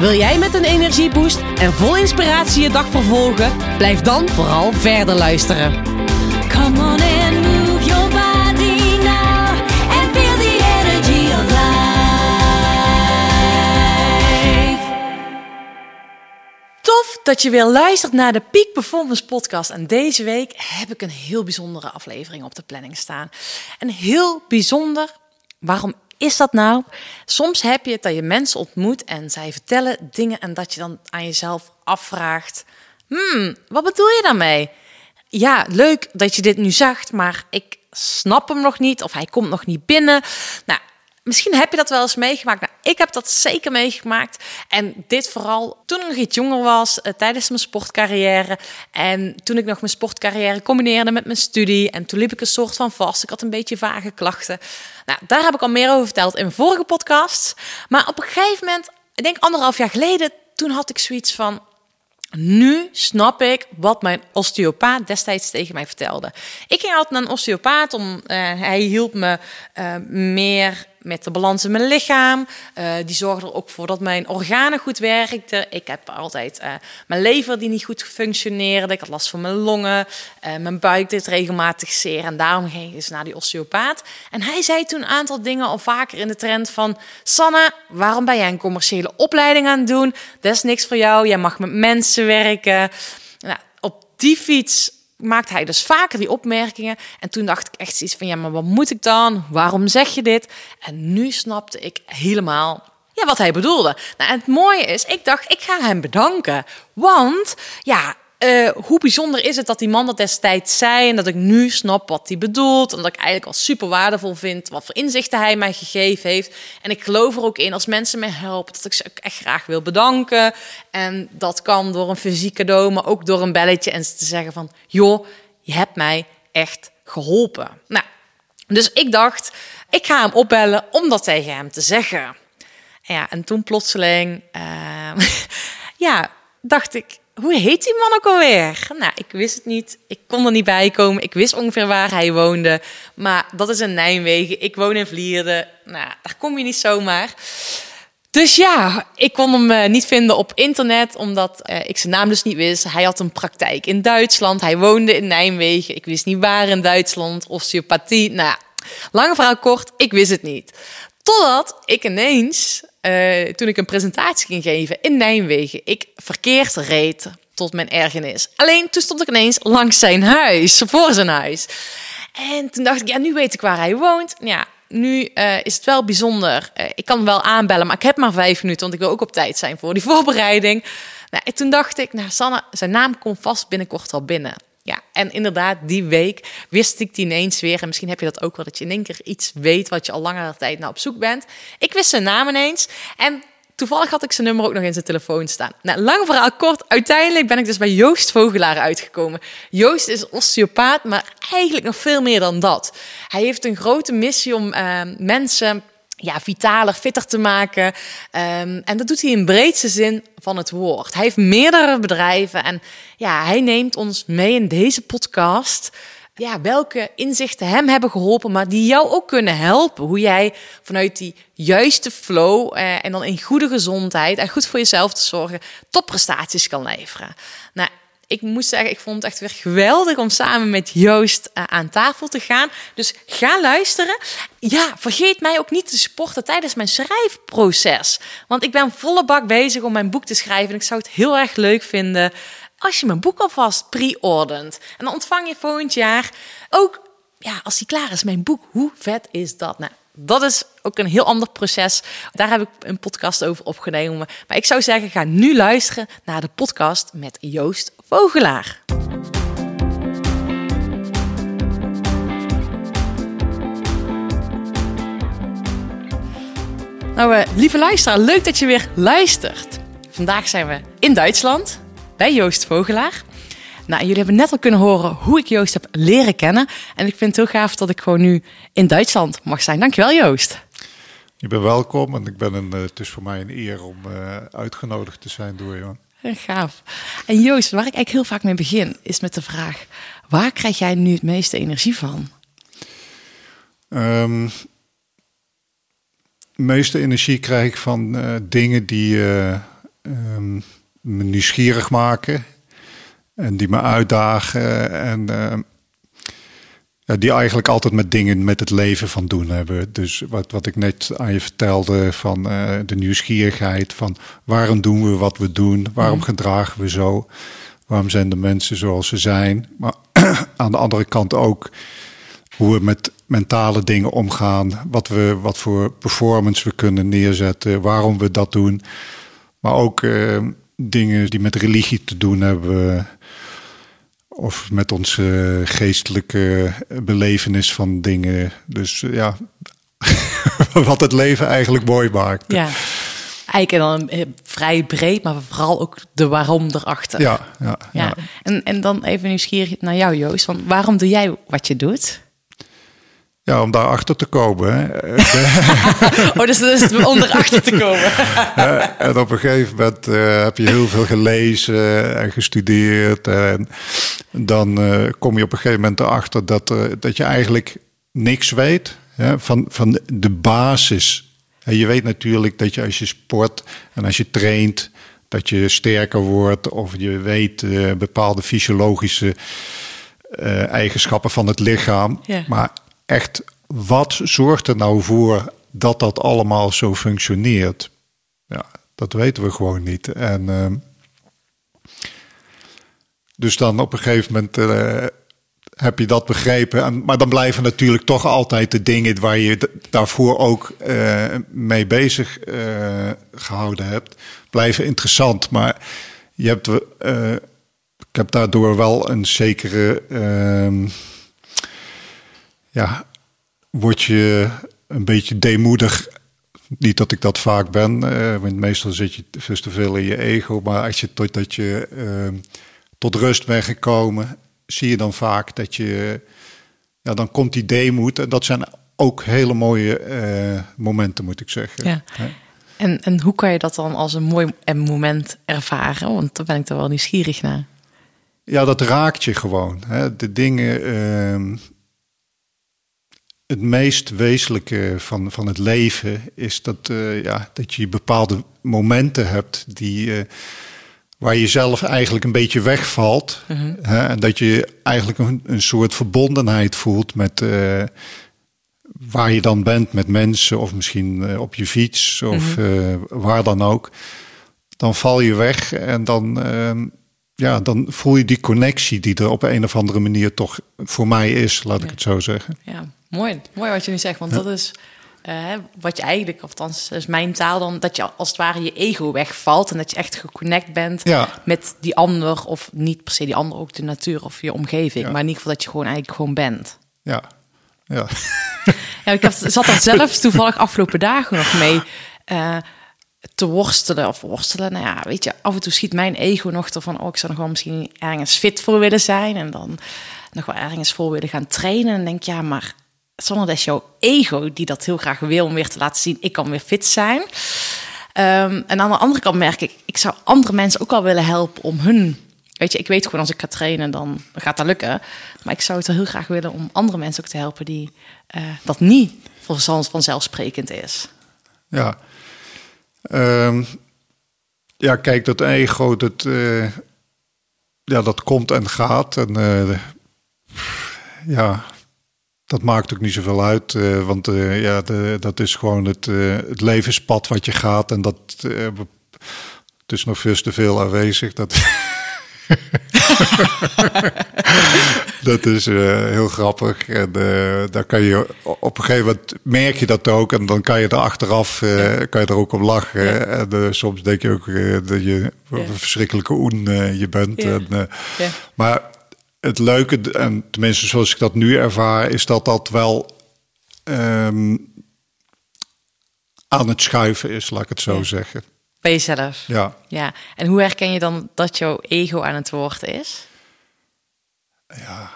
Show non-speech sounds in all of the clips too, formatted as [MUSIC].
Wil jij met een energieboost en vol inspiratie je dag vervolgen? Blijf dan vooral verder luisteren. Come on and move your body now and feel the energy of life. Tof dat je weer luistert naar de Peak Performance Podcast. En deze week heb ik een heel bijzondere aflevering op de planning staan. En heel bijzonder, waarom is dat nou? Soms heb je het dat je mensen ontmoet en zij vertellen dingen en dat je dan aan jezelf afvraagt: Hmm, wat bedoel je daarmee? Ja, leuk dat je dit nu zegt, maar ik snap hem nog niet of hij komt nog niet binnen. Nou, Misschien heb je dat wel eens meegemaakt. Nou, ik heb dat zeker meegemaakt. En dit vooral toen ik nog iets jonger was, eh, tijdens mijn sportcarrière. En toen ik nog mijn sportcarrière combineerde met mijn studie. En toen liep ik een soort van vast. Ik had een beetje vage klachten. Nou, daar heb ik al meer over verteld in vorige podcasts. Maar op een gegeven moment, ik denk anderhalf jaar geleden, toen had ik zoiets van. Nu snap ik wat mijn osteopaat destijds tegen mij vertelde. Ik ging altijd naar een osteopaat om. eh, hij hielp me eh, meer met de balans in mijn lichaam. Eh, die zorgde er ook voor dat mijn organen goed werkten. Ik heb altijd eh, mijn lever die niet goed functioneerde. Ik had last van mijn longen. Eh, mijn buik deed regelmatig zeer. En daarom ging ik dus naar die osteopaat. En hij zei toen een aantal dingen al vaker in de trend van... Sanne, waarom ben jij een commerciële opleiding aan het doen? Dat is niks voor jou. Jij mag met mensen werken. Nou, op die fiets maakt hij dus vaker die opmerkingen. En toen dacht ik echt zoiets van, ja, maar wat moet ik dan? Waarom zeg je dit? En nu snapte ik helemaal ja, wat hij bedoelde. Nou, en het mooie is, ik dacht, ik ga hem bedanken. Want, ja, eh, hoe bijzonder is het dat die man dat destijds zei... en dat ik nu snap wat hij bedoelt... en dat ik eigenlijk al super waardevol vind... wat voor inzichten hij mij gegeven heeft. En ik geloof er ook in, als mensen mij helpen... dat ik ze ook echt graag wil bedanken. En dat kan door een fysiek cadeau... maar ook door een belletje en te zeggen van... joh, je hebt mij echt geholpen. Nou, dus ik dacht, ik ga hem opbellen om dat tegen hem te zeggen. En ja, en toen plotseling... eh, [LAUGHS] ja, dacht ik, hoe heet die man ook alweer? Nou, ik wist het niet. Ik kon er niet bij komen. Ik wist ongeveer waar hij woonde. Maar dat is in Nijmegen. Ik woon in Vlierde. Nou, daar kom je niet zomaar. Dus ja, ik kon hem eh, niet vinden op internet, omdat eh, ik zijn naam dus niet wist. Hij had een praktijk in Duitsland. Hij woonde in Nijmegen. Ik wist niet waar in Duitsland. Osteopathie. Nou lange verhaal kort, ik wist het niet. Totdat ik ineens, eh, toen ik een presentatie ging geven in Nijmegen, ik verkeerd reed tot mijn ergernis. Alleen toen stond ik ineens langs zijn huis, voor zijn huis. En toen dacht ik, ja, nu weet ik waar hij woont. Ja, nu eh, is het wel bijzonder. Eh, ik kan wel aanbellen, maar ik heb maar vijf minuten, want ik wil ook op tijd zijn voor die [LAUGHS] voorbereiding. Nou, en toen dacht ik, nou, Sanne, zijn naam komt vast binnenkort al binnen. Ja, en inderdaad, die week wist ik die ineens weer. En misschien heb je dat ook wel, dat je in één keer iets weet wat je al langere tijd naar op zoek bent. Ik wist zijn naam ineens. En toevallig had ik zijn nummer ook nog in zijn telefoon staan. Nou, lang verhaal kort. Uiteindelijk ben ik dus bij Joost Vogelaar uitgekomen. Joost is osteopaat, maar eigenlijk nog veel meer dan dat. Hij heeft een grote missie om eh, mensen ja, vitaler, fitter te maken. Ehm, en dat doet hij in breedste zin van het woord. Hij heeft meerdere bedrijven en ja, hij neemt ons mee in deze podcast. Ja, welke inzichten hem hebben geholpen, maar die jou ook kunnen helpen. Hoe jij vanuit die juiste flow eh, en dan in goede gezondheid en goed voor jezelf te zorgen, topprestaties kan leveren. Nou, ik moet zeggen, ik vond het echt weer geweldig om samen met Joost uh, aan tafel te gaan. Dus ga luisteren. Ja, vergeet mij ook niet te supporten tijdens mijn schrijfproces. Want ik ben volle bak bezig om mijn boek te schrijven. En ik zou het heel erg leuk vinden als je mijn boek alvast pre-ordert. En dan ontvang je volgend jaar ook, ja, als die klaar is, mijn boek. Hoe vet is dat? Nou, dat is ook een heel ander proces. Daar heb ik een podcast over opgenomen. Maar ik zou zeggen, ga nu luisteren naar de podcast met Joost Vogelaar. Nou, eh, lieve luisteraar, leuk dat je weer luistert. Vandaag zijn we in Duitsland. bij Joost Vogelaar. Nou, jullie hebben net al kunnen horen hoe ik Joost heb leren kennen. En ik vind het heel gaaf dat ik gewoon nu in Duitsland mag zijn. Dankjewel Joost. Je bent welkom en ik ben een, eh, het is voor mij een eer om eh, uitgenodigd te zijn door je. [LAUGHS] Gaaf. En Joost, waar ik eigenlijk heel vaak mee begin, is met de vraag: waar krijg jij nu het meeste energie van? De meeste energie krijg ik van eh, dingen die eh, ehm, me nieuwsgierig maken en die me uitdagen en ehm, die eigenlijk altijd met dingen met het leven van doen hebben. Dus wat, wat ik net aan je vertelde van eh, de nieuwsgierigheid van waarom doen we wat we doen, waarom gedragen we zo, waarom zijn de mensen zoals ze zijn, maar [CLEARS THROAT] aan de andere kant ook hoe we met mentale dingen omgaan, wat, we, wat voor performance we kunnen neerzetten, waarom we dat doen. Maar ook eh, dingen die met religie te doen hebben, of met onze geestelijke belevenis van dingen. Dus eh, ja, [LAUGHS] wat het leven eigenlijk mooi maakt. Ja, eigenlijk dan eh, vrij breed, maar vooral ook de waarom erachter. Ja, ja, Ja. ja. En, en dan even nieuwsgierig naar jou, Joost. Want waarom doe jij wat je doet? Ja, om daarachter te komen. Hè. [LAUGHS] Oh, dus, dus om erachter te komen. [LAUGHS] En op een gegeven moment eh, heb je heel veel gelezen en gestudeerd. En dan eh, kom je op een gegeven moment erachter dat, eh, dat je eigenlijk niks weet hè, van, van de basis. En je weet natuurlijk dat je als je sport en als je traint, dat je sterker wordt. Of je weet bepaalde fysiologische eigenschappen van het lichaam. Ja. Maar echt, wat zorgt er nou voor dat dat allemaal zo functioneert? Ja, dat weten we gewoon niet. En ehm, dus dan op een gegeven moment eh, heb je dat begrepen. En, maar dan blijven natuurlijk toch altijd de dingen waar je daarvoor ook eh, mee bezig eh, gehouden hebt, blijven interessant. Maar je hebt, ik heb daardoor wel een zekere, ehm, ja, word je een beetje deemoedig. Niet dat ik dat vaak ben, eh, want meestal zit je veel te veel in je ego. Maar als je tot dat je ehm, tot rust bent gekomen, zie je dan vaak dat je, ja, dan komt die deemoed. En dat zijn ook hele mooie eh, momenten, moet ik zeggen. Ja. En, en hoe kan je dat dan als een mooi moment ervaren? Want daar ben ik er wel nieuwsgierig naar. Ja, dat raakt je gewoon. Hè? De dingen. Het meest wezenlijke van, van het leven is dat, eh, ja, dat je bepaalde momenten hebt die, eh, waar je zelf eigenlijk een beetje wegvalt. Hè? En dat je eigenlijk een, een soort verbondenheid voelt met eh, waar je dan bent met mensen, of misschien op je fiets of eh, waar dan ook. Dan val je weg en dan, ehm, ja, dan voel je die connectie die er op een of andere manier toch voor mij is, laat ik het zo zeggen. Ja, mooi. Mooi wat je nu zegt. Want dat is eh, wat je eigenlijk, althans is mijn taal dan, dat je als het ware je ego wegvalt. En dat je echt geconnect bent Ja. met die ander. Of niet per se die ander, ook de natuur of je omgeving. Maar in ieder geval dat je gewoon eigenlijk gewoon bent. Ja, ja. Ja, ik zat er zelf [LAUGHS] toevallig afgelopen dagen nog mee eh, te worstelen. Of worstelen, nou ja, weet je, af en toe schiet mijn ego nog ervan... oh, ik zou nog wel misschien ergens fit voor willen zijn... en dan nog wel ergens voor willen gaan trainen. En denk ja, maar zonder dat is jouw ego die dat heel graag wil... om weer te laten zien, ik kan weer fit zijn... Ehm, en aan de andere kant merk ik, ik zou andere mensen ook al willen helpen om hun. Weet je, ik weet gewoon als ik ga trainen, dan gaat dat lukken. Maar ik zou het heel graag willen om andere mensen ook te helpen die eh, dat niet van- vanzelfsprekend is. Ja. Ehm, ja, kijk, dat ego, dat, eh, ja, dat komt en gaat. En eh, ja, dat maakt ook niet zoveel uit. eh, want ja, de, dat is gewoon het, het levenspad wat je gaat. En dat het is nog veel te veel aanwezig. Dat, [LAUGHS] dat is eh, heel grappig. En eh, daar kan je op een gegeven moment merk je dat ook. En dan kan je er achteraf eh, kan je er ook op lachen. En soms denk je ook dat je een verschrikkelijke oen je bent. Ja. En, Ja. Maar het leuke, en tenminste zoals ik dat nu ervaar, is dat dat wel ehm, aan het schuiven is, laat ik het zo zeggen. Bij jezelf. Ja, Ja. En hoe herken je dan dat jouw ego aan het woord is? Ja.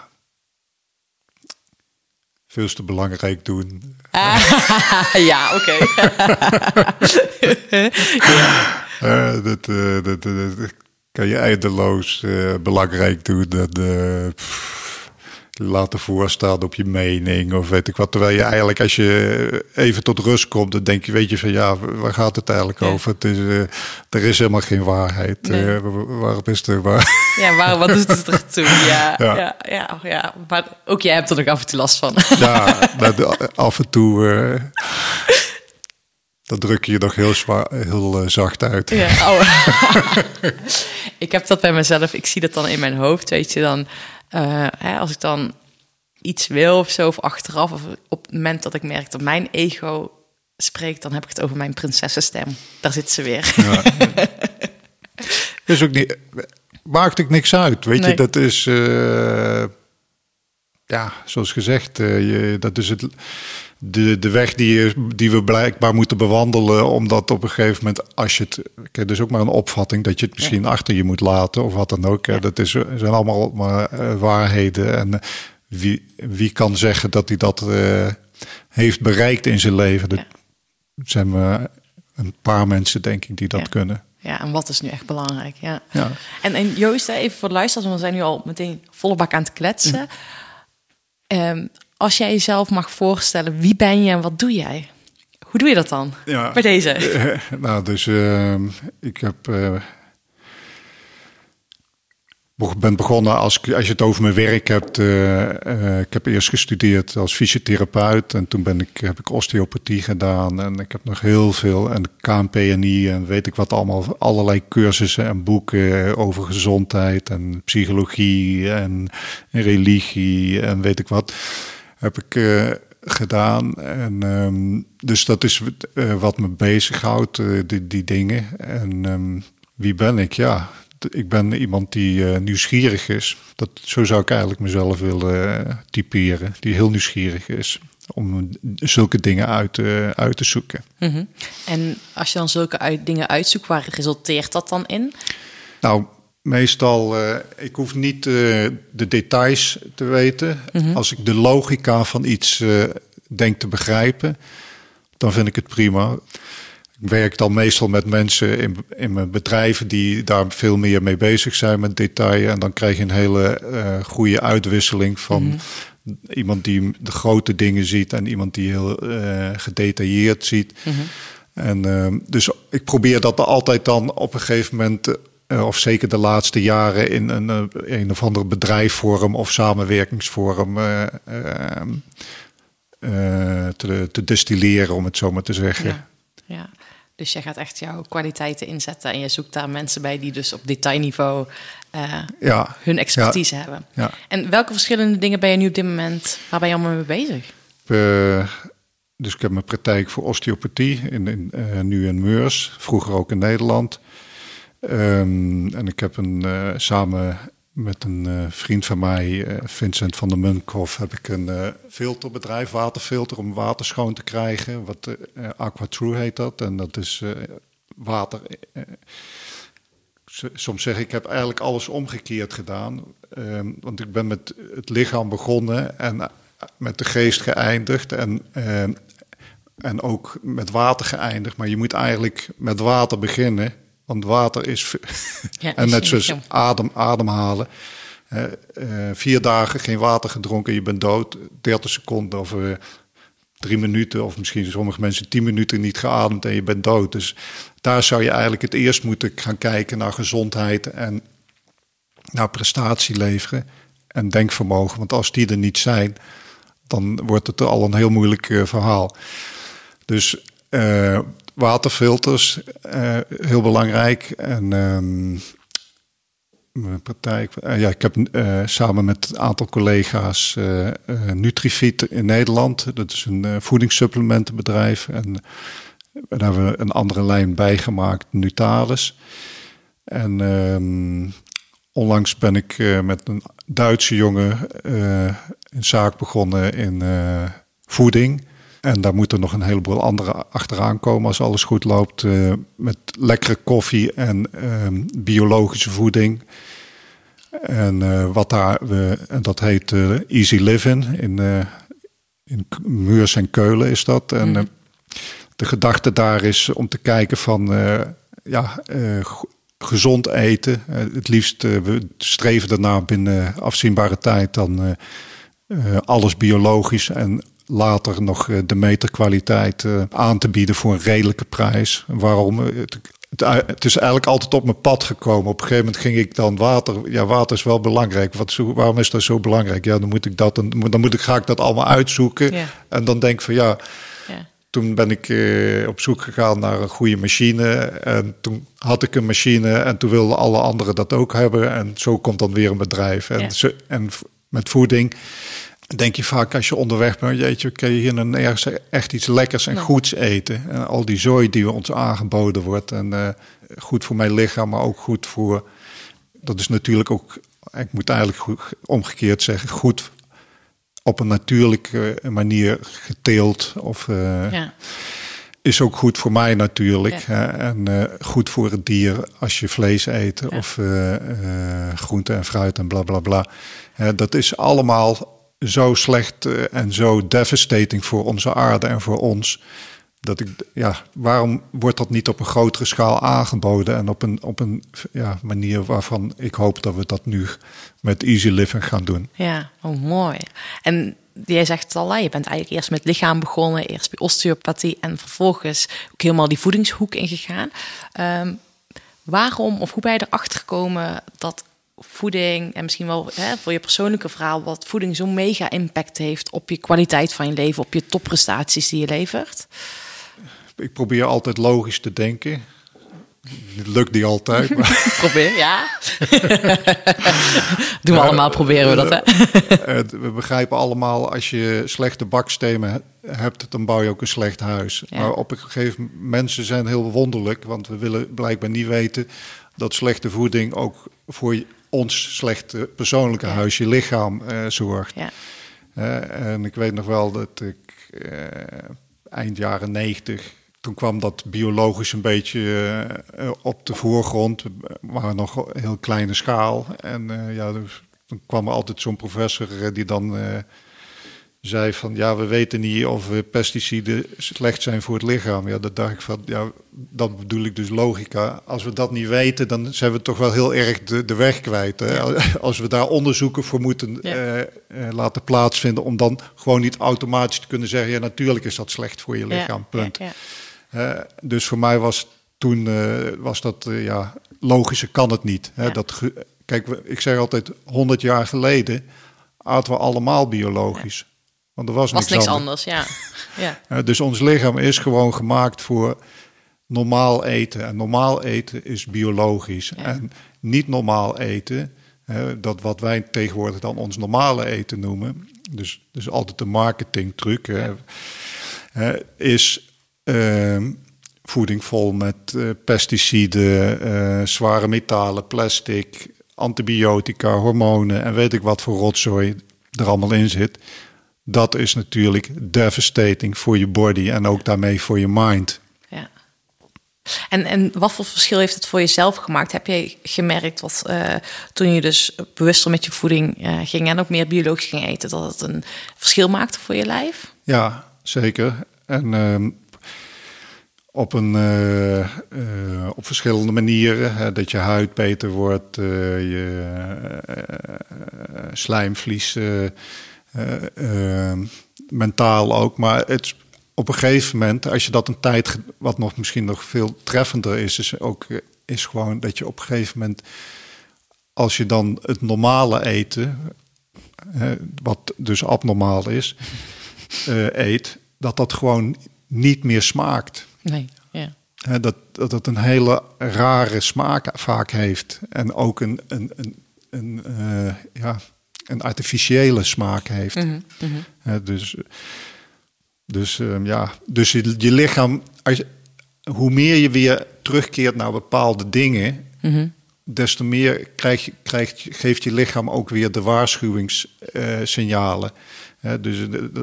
Veel te belangrijk doen. [LAUGHS] ja, oké. [LAUGHS] Eh, dat, eh, dat, dat- dat kan je eindeloos eh, belangrijk doen. Dat, eh, pff, laten voorstaan op je mening of weet ik wat. Terwijl je eigenlijk als je even tot rust komt, dan denk je, weet je van ja, waar gaat het eigenlijk Ja. over? Het is, eh, er is helemaal geen waarheid. Nee. Eh, wa- waarom is er waar? [LAUGHS] Ja, maar wat doet het er toe? Ja, ja. Ja. Ja, ja, Maar ook jij hebt er nog af en toe last van. [LAUGHS] ja, dat, af en toe. eh dan druk je je nog heel, zwaar, heel eh, zacht uit. Ja, oh. [LAUGHS] ik heb dat bij mezelf. Ik zie dat dan in mijn hoofd, weet je. Dan, eh, hè, als ik dan iets wil of zo, of achteraf... of op het moment dat ik merk dat mijn ego spreekt... dan heb ik het over mijn prinsessenstem. Daar zit ze weer. is ook niet, maakt ook niks uit. Weet Nee. je, dat is, eh, ja, zoals gezegd, eh, je, dat is het, de, de weg die, je, die we blijkbaar moeten bewandelen. Omdat op een gegeven moment, als je het, kijk, dus ook maar een opvatting dat je het misschien achter je moet laten of wat dan ook. Dat is, zijn allemaal maar eh, waarheden. En eh, wie, wie kan zeggen dat hij dat eh, heeft bereikt in zijn leven? Dat Ja. zijn maar een paar mensen, denk ik, die dat kunnen. Ja, en wat is nu echt belangrijk? Ja. Ja. En, en Joost, even voor de luisteraars, want we zijn nu al meteen volle bak aan het kletsen. Ehm, als jij jezelf mag voorstellen, wie ben je en wat doe jij? Hoe doe je dat dan? Ja. Bij deze. [LAUGHS] Eh, nou, dus ehm, ik heb. eh, be- ben begonnen als, als je het over mijn werk hebt. eh, ik heb eerst gestudeerd als fysiotherapeut. En toen ben ik, heb ik osteopathie gedaan. En ik heb nog heel veel. En KNPNI en weet ik wat allemaal. Allerlei cursussen en boeken over gezondheid en psychologie en religie en weet ik wat. Heb ik. eh, gedaan. En, ehm, dus dat is eh, wat me bezighoudt, eh, die, die dingen. En ehm, wie ben ik? Ja, ik ben iemand die eh, nieuwsgierig is. Dat, zo zou ik eigenlijk mezelf willen eh, typeren. Die heel nieuwsgierig is om zulke dingen uit, eh, uit te zoeken. Mhm. En als je dan zulke uit, dingen uitzoekt, waar resulteert dat dan in? Nou, meestal, eh, ik hoef niet eh, de details te weten. Als ik de logica van iets eh, denk te begrijpen, dan vind ik het prima. Ik werk dan meestal met mensen in, in mijn bedrijven die daar veel meer mee bezig zijn met detail. En dan krijg je een hele goede uitwisseling van iemand die de grote dingen ziet en iemand die heel gedetailleerd ziet. En ehm, dus ik probeer dat altijd dan op een gegeven moment, of zeker de laatste jaren, in een, eh, een of andere bedrijfsvorm of samenwerkingsvorm eh, ehm, eh, te, te destilleren, om het zo maar te zeggen. Ja. ja. Dus jij gaat echt jouw kwaliteiten inzetten en je zoekt daar mensen bij die dus op detailniveau eh, Ja, hun expertise hebben. ja. En welke verschillende dingen ben je nu op dit moment, waar ben je allemaal mee bezig? Eh, dus ik heb mijn praktijk voor osteopathie, in, in, eh, nu in Meurs, vroeger ook in Nederland. Ehm, en ik heb een, eh, samen met een eh, vriend van mij, eh, Vincent van der Munkhoff, heb ik een filterbedrijf, waterfilter, om water schoon te krijgen. Wat Aqua True heet dat. En dat is water. Soms zeg ik, ik heb eigenlijk alles omgekeerd gedaan. Ehm, want ik ben met het lichaam begonnen en met de geest geëindigd. En, ehm, en ook met water geëindigd. Maar je moet eigenlijk met water beginnen. Want water is... [LAUGHS] Ja, en is- net zoals adem, ademhalen. Eh, eh, vier dagen geen water gedronken, je bent dood. 30 seconden of eh, drie minuten, of misschien sommige mensen tien minuten niet geademd en je bent dood. Dus daar zou je eigenlijk het eerst moeten gaan kijken naar gezondheid en naar prestatie leveren en denkvermogen. Want als die er niet zijn, dan wordt het al een heel moeilijk verhaal. Dus waterfilters, eh, heel belangrijk. En ehm, praktijk, eh, ja, ik heb eh, samen met een aantal collega's Nutrifit in Nederland. Dat is een voedingssupplementenbedrijf. En daar hebben we een andere lijn bijgemaakt, Nutalis. En ehm, onlangs ben ik met een Duitse jongen een zaak begonnen in voeding. En daar moeten nog een heleboel andere achteraan komen als alles goed loopt. eh, met lekkere koffie en ehm, biologische voeding. En eh, wat daar, we, en dat heet eh, Easy Living. In, in Muurs en Keulen is dat. En eh, de gedachte daar is om te kijken van ja, gezond eten. Het liefst, we streven daarna binnen afzienbare tijd dan alles biologisch en later nog eh, de meterkwaliteit eh, aan te bieden voor een redelijke prijs. Waarom? Eh, Het, is eigenlijk altijd op mijn pad gekomen. Op een gegeven moment ging ik dan water. Ja, water is wel belangrijk. Wat, zo- waarom is dat zo belangrijk? Ja, dan moet ik dat. Dan, dan moet ik, ga ik dat allemaal uitzoeken. Ja. En dan denk ik van ja, Ja. toen ben ik eh, op zoek gegaan naar een goede machine. En toen had ik een machine en toen wilden alle anderen dat ook hebben. En zo komt dan weer een bedrijf. En, Ja. en met voeding denk je vaak als je onderweg bent... jeetje, kun je hier ergens echt iets lekkers en goeds eten. En al die zooi die ons aangeboden wordt. En eh, goed voor mijn lichaam, maar ook goed voor... Dat is natuurlijk ook, ik moet eigenlijk goed, omgekeerd zeggen... goed op een natuurlijke manier geteeld of... eh, Ja. is ook goed voor mij natuurlijk. Ja. en eh, goed voor het dier als je vlees eet of groente en fruit en bla bla bla. Dat is allemaal zo slecht eh, en zo devastating voor onze aarde en voor ons. Dat ik, ja, waarom wordt dat niet op een grotere schaal aangeboden en op een, op een ja, manier waarvan ik hoop dat we dat nu met Easy Living gaan doen? Ja, oh mooi. En jij zegt het al, je bent eigenlijk eerst met lichaam begonnen, eerst bij osteopathie en vervolgens ook helemaal die voedingshoek ingegaan. Ehm, waarom of hoe ben je erachter gekomen dat voeding en misschien wel hè, voor je persoonlijke verhaal, wat voeding zo'n mega impact heeft op je kwaliteit van je leven, op je topprestaties die je levert? Ik probeer altijd logisch te denken. Het lukt niet altijd, maar [LAUGHS] Probeer, ja. [LAUGHS] Doen we allemaal, proberen we dat, hè? [LAUGHS] We begrijpen allemaal, als je slechte bakstenen he- hebt, dan bouw je ook een slecht huis. Ja. Maar op een gegeven moment, mensen zijn heel wonderlijk, want we willen blijkbaar niet weten dat slechte voeding ook voor je- ons slechte persoonlijke Ja. huis, je lichaam, eh, zorgt. Ja, Eh, en ik weet nog wel dat ik eh, eind jaren negentig, toen kwam dat biologisch een beetje op de voorgrond, maar nog heel kleine schaal. En ja, dus, dan kwam er altijd zo'n professor die dan zei van ja, we weten niet of pesticiden slecht zijn voor het lichaam. Ja, dat dacht ik van ja, dat bedoel ik dus logica. Als we dat niet weten, dan zijn we toch wel heel erg de, de weg kwijt. Hè? Als we daar onderzoeken voor moeten Ja. eh, eh, laten plaatsvinden, om dan gewoon niet automatisch te kunnen zeggen, ja, natuurlijk is dat slecht voor je lichaam. Ja, Punt. Eh, dus voor mij was toen was dat ja, logischer kan het niet. Hè? Dat kijk, ik zeg altijd, 100 jaar geleden aten we allemaal biologisch. Want er was, Was niks, niks anders. anders, ja. [LAUGHS] ja. Eh, dus ons lichaam is gewoon gemaakt voor normaal eten. En normaal eten is biologisch. Ja. En niet normaal eten, hè, dat wat wij tegenwoordig dan ons normale eten noemen. Dus, dus altijd een marketingtruc. hè, hè, is ehm, voeding vol met eh, pesticiden, eh, zware metalen, plastic, antibiotica, hormonen en weet ik wat voor rotzooi er allemaal in zit. Dat is natuurlijk devastating voor je body en ook daarmee voor je mind. Ja. En, en wat voor verschil heeft het voor jezelf gemaakt? Heb je gemerkt wat, eh, toen je dus bewuster met je voeding eh, ging en ook meer biologisch ging eten, dat het een verschil maakte voor je lijf? Ja, zeker. En ehm, op, een, eh, op verschillende manieren. Hè, dat je huid beter wordt, je slijmvlies, mentaal ook. Maar het, op een gegeven moment, als je dat een tijd, wat nog misschien nog veel treffender is, is ook eh, is gewoon dat je op een gegeven moment, als je dan het normale eten, wat dus abnormaal is, [LAUGHS] eh, eet, dat dat gewoon niet meer smaakt. Nee. Ja. Dat, dat het een hele rare smaak vaak heeft. En ook een, een, een, een, eh, ja, een artificiële smaak heeft. Hè, dus dus ehm, ja, dus je, je lichaam, als je- hoe meer je weer terugkeert naar bepaalde dingen, des te meer krijg je, krijgt, geeft je lichaam ook weer de waarschuwingssignalen. Dus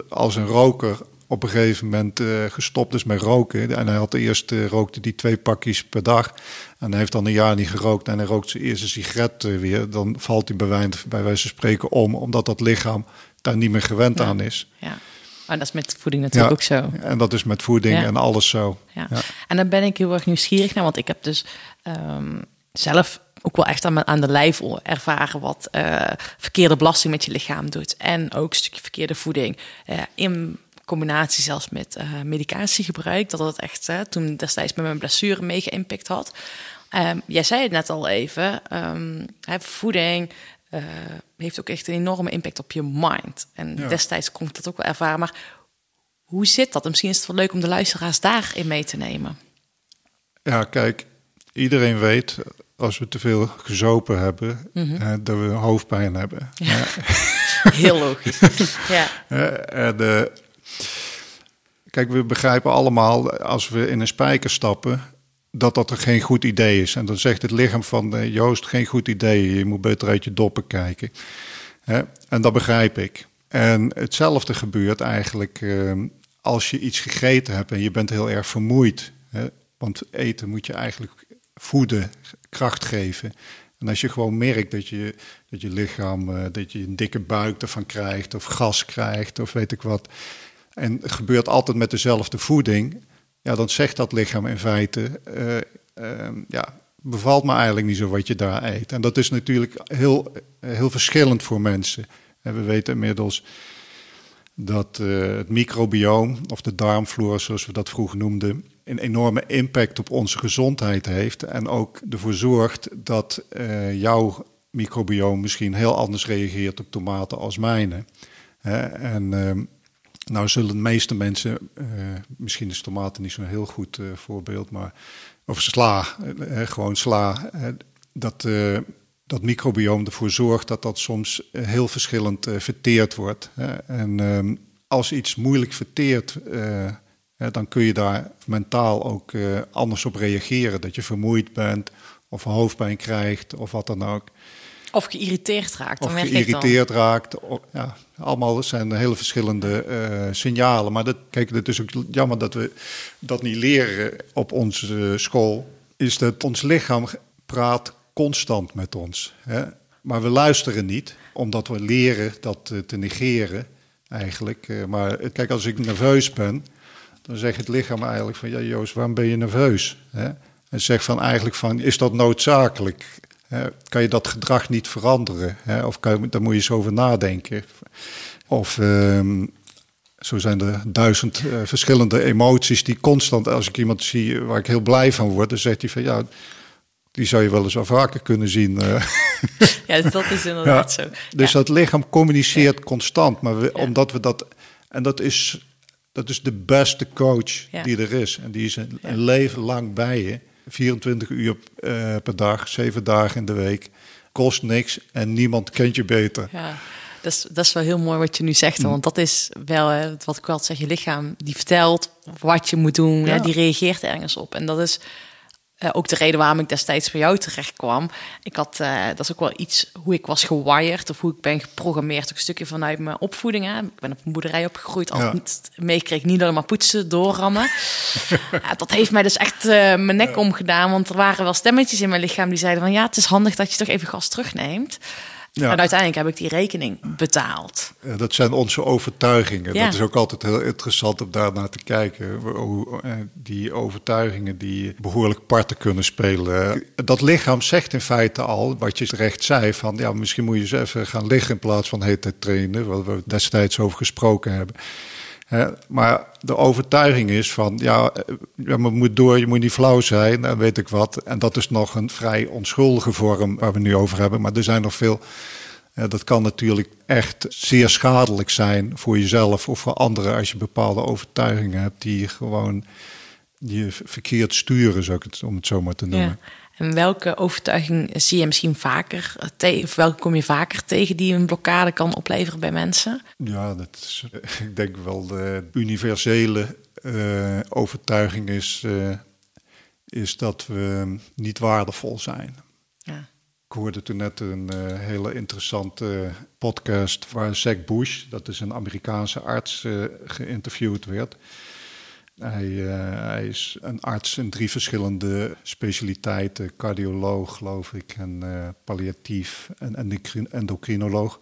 als een roker op een gegeven moment eh, gestopt is met roken. En hij had eerst uh, rookte die twee pakjes per dag. En hij heeft dan een jaar niet gerookt en hij rookt zijn eerste sigaret eh, weer. Dan valt hij bij wijze, bij wijze van spreken om, omdat dat lichaam daar niet meer gewend Ja. aan is. Ja. Maar dat is met voeding natuurlijk ook zo. En dat is met voeding Ja. en alles zo. Ja. Ja. En daar ben ik heel erg nieuwsgierig naar, want ik heb dus ehm, zelf ook wel echt aan, mijn- aan de lijf ervaren wat verkeerde belasting met je lichaam doet. En ook een stukje verkeerde voeding. in combinatie zelfs met eh, medicatiegebruik, dat het echt toen destijds met mijn blessure mega impact had. Ehm, jij zei het net al even, ehm, hè, voeding eh, heeft ook echt een enorme impact op je mind. En Ja. destijds kon ik dat ook wel ervaren, maar hoe zit dat? En misschien is het wel leuk om de luisteraars daarin mee te nemen. Ja, kijk, iedereen weet als we te veel gezopen hebben, eh, dat we hoofdpijn hebben. Ja. [LAUGHS] Heel logisch. [LAUGHS] ja. En, eh, kijk, we begrijpen allemaal als we in een spijker stappen dat dat er geen goed idee is. En dan zegt het lichaam van eh, Joost geen goed idee, je moet beter uit je doppen kijken. Hè? En dat begrijp ik. En hetzelfde gebeurt eigenlijk eh, als je iets gegeten hebt en je bent heel erg vermoeid. Hè? Want eten moet je eigenlijk voeden, kracht geven. En als je gewoon merkt dat je, dat je lichaam, eh, dat je een dikke buik ervan krijgt, of gas krijgt, of weet ik wat. En gebeurt altijd met dezelfde voeding. Ja, dan zegt dat lichaam in feite, eh, eh, ja, bevalt me eigenlijk niet zo wat je daar eet. En dat is natuurlijk heel, heel verschillend voor mensen. En we weten inmiddels dat eh, het microbioom, of de darmvloer zoals we dat vroeger noemden, een enorme impact op onze gezondheid heeft. En ook ervoor zorgt dat eh, jouw microbioom misschien heel anders reageert op tomaten als mijne. En ehm, nou zullen de meeste mensen, eh, misschien is tomaten niet zo'n heel goed eh, voorbeeld, maar of sla, eh, gewoon sla, dat, dat microbioom ervoor zorgt dat dat soms heel verschillend verteerd wordt. En ehm, als iets moeilijk verteert, dan kun je daar mentaal ook anders op reageren. Dat je vermoeid bent of hoofdpijn krijgt of wat dan ook. Of geïrriteerd raakt. Dan Of ik dan. geïrriteerd raakt. Ja, allemaal zijn hele verschillende eh, signalen. Maar dat, kijk, het is ook jammer dat we dat niet leren op onze school. Is dat ons lichaam praat constant met ons. Hè? Maar we luisteren niet, omdat we leren dat eh, te negeren eigenlijk. Eh, maar eh, kijk, als ik nerveus ben, dan zegt het lichaam eigenlijk van... ja Joost, waarom ben je nerveus? Hè? En zegt van eigenlijk van, is dat noodzakelijk? Kan je dat gedrag niet veranderen? Hè? Of kan daar moet je eens over nadenken. Of ehm, zo zijn er duizend eh, verschillende emoties die constant... als ik iemand zie waar ik heel blij van word... dan zegt hij van ja, die zou je wel eens wel vaker kunnen zien... eh. [LAUGHS] Ja, dat is inderdaad zo. Dus ja. dat lichaam communiceert constant. Maar we, omdat we dat. En dat is, dat is de beste coach die er is. En die is een, een leven lang bij je. 24 uur eh, per dag, 7 dagen in de week. Kost niks en niemand kent je beter. Ja, dat is, dat is wel heel mooi wat je nu zegt. Mm. Want dat is wel hè, wat ik altijd zeg. Je lichaam die vertelt wat je moet doen. Ja. Hè, die reageert ergens op. En dat is eh, ook de reden waarom ik destijds bij jou terecht kwam. Ik had, eh, dat is ook wel iets hoe ik was gewired. Of hoe ik ben geprogrammeerd. Ook een stukje vanuit mijn opvoeding. Hè. Ik ben op een boerderij opgegroeid. Ja. Altijd meekreeg niet alleen maar poetsen, doorrammen. [LAUGHS] dat heeft mij dus echt eh, mijn nek omgedaan. Want er waren wel stemmetjes in mijn lichaam die zeiden van... ja, het is handig dat je toch even gas terugneemt. Ja. En uiteindelijk heb ik die rekening betaald. Eh, Dat zijn onze overtuigingen. Ja. Dat is ook altijd heel interessant om daarnaar te kijken. Hoe eh, die overtuigingen die behoorlijk parten kunnen spelen. Dat lichaam zegt in feite al, wat je terecht zei, van ja, misschien moet je eens even gaan liggen in plaats van heet tijd trainen, wat we destijds over gesproken hebben. Hè, maar de overtuiging is van, ja, eh, maar moet door, je moet niet flauw zijn en weet ik wat. En dat is nog een vrij onschuldige vorm waar we nu over hebben. Maar er zijn nog veel ja, dat kan natuurlijk echt zeer schadelijk zijn voor jezelf of voor anderen als je bepaalde overtuigingen hebt die je gewoon die je verkeerd sturen, zou ik het, om het zo maar te noemen. Ja. En welke overtuiging zie je misschien vaker tegen, of welke kom je vaker tegen die een blokkade kan opleveren bij mensen? Ja, dat is, eh, [LAUGHS] ik denk wel de universele eh, overtuiging is, eh, is dat we niet waardevol zijn. Ja. Ik hoorde toen net een hele interessante podcast waar Zack Bush, dat is een Amerikaanse arts, geïnterviewd werd. Hij, eh, hij is een arts in drie verschillende specialiteiten: cardioloog, geloof ik, en eh, palliatief en endocrin- endocrinoloog.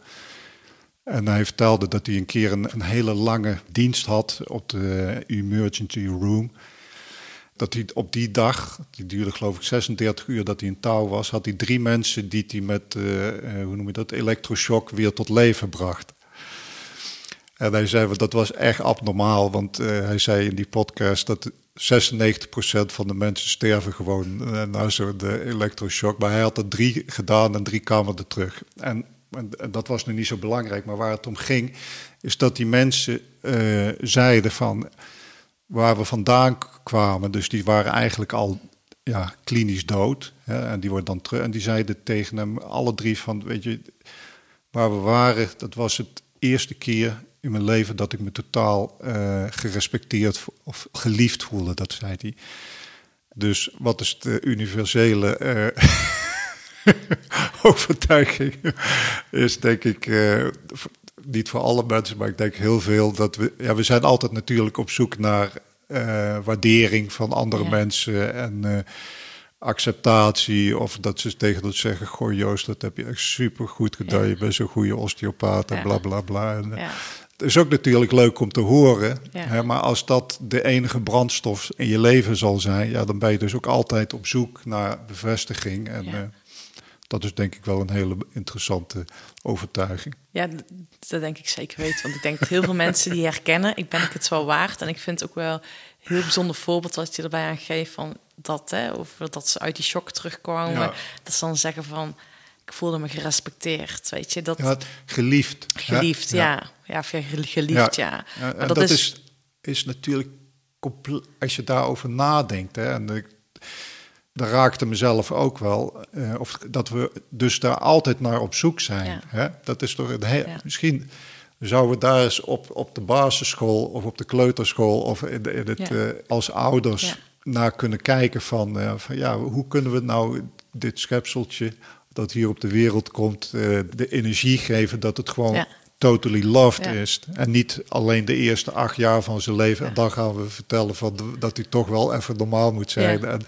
En hij vertelde dat hij een keer een, hele lange dienst had op de emergency room. Dat hij op die dag, die duurde geloof ik 36 uur dat hij in touw was, had hij drie mensen die hij met, eh, hoe noem je dat, elektroshock weer tot leven bracht. En hij zei, dat was echt abnormaal, want eh, hij zei in die podcast dat 96% van de mensen sterven gewoon eh, na zo'n eh, elektroshock. Maar hij had er drie gedaan en drie kwamen er terug. En, dat was nu niet zo belangrijk, maar waar het om ging, is dat die mensen eh, zeiden van waar we vandaan kwamen, dus die waren eigenlijk al ja, klinisch dood. Hè, en die worden dan terug. En die zeiden tegen hem alle drie van, weet je, waar we waren, dat was het eerste keer in mijn leven dat ik me totaal eh, gerespecteerd of geliefd voelde, dat zei hij. Dus wat is de universele eh, [LAUGHS] overtuiging? Is denk ik eh, niet voor alle mensen, maar ik denk heel veel dat we, ja, we zijn altijd natuurlijk op zoek naar waardering van andere Ja. mensen en acceptatie of dat ze tegen ons zeggen, goh Joost, dat heb je echt super goed gedaan, Ja. je bent zo'n goede osteopaat en Ja. bla bla bla. En, Ja. Het is ook natuurlijk leuk om te horen. Ja. Hè, maar als dat de enige brandstof in je leven zal zijn, ja, dan ben je dus ook altijd op zoek naar bevestiging. En Ja. eh, dat is denk ik wel een hele interessante overtuiging. Ja, dat denk ik zeker weten. Want ik denk dat heel veel mensen die herkennen, ik ben ik het wel waard. En ik vind ook wel een heel bijzonder voorbeeld wat je erbij aan geeft van dat, hè, over dat ze uit die shock terugkomen. Ja. Dat ze dan zeggen van, ik voelde me gerespecteerd, weet je. Dat, Ja, het geliefd. hè? geliefd, ja. Ja, ja, gel- geliefd, ja. Ja, Maar en dat, is, is natuurlijk, als je daarover nadenkt, hè, en ik, dat raakte mezelf ook wel, eh, of dat we dus daar altijd naar op zoek zijn. Hè? Dat is toch een he- Ja. misschien zouden we daar eens op, op de basisschool of op de kleuterschool of in, de- in het, eh, als ouders naar kunnen kijken van, eh, van ja, hoe kunnen we nou dit schepseltje dat hier op de wereld komt, eh, de energie geven dat het gewoon Ja. totally loved Ja. is. En niet alleen de eerste acht jaar van zijn leven. En dan gaan we vertellen van dat hij toch wel even normaal moet zijn. En,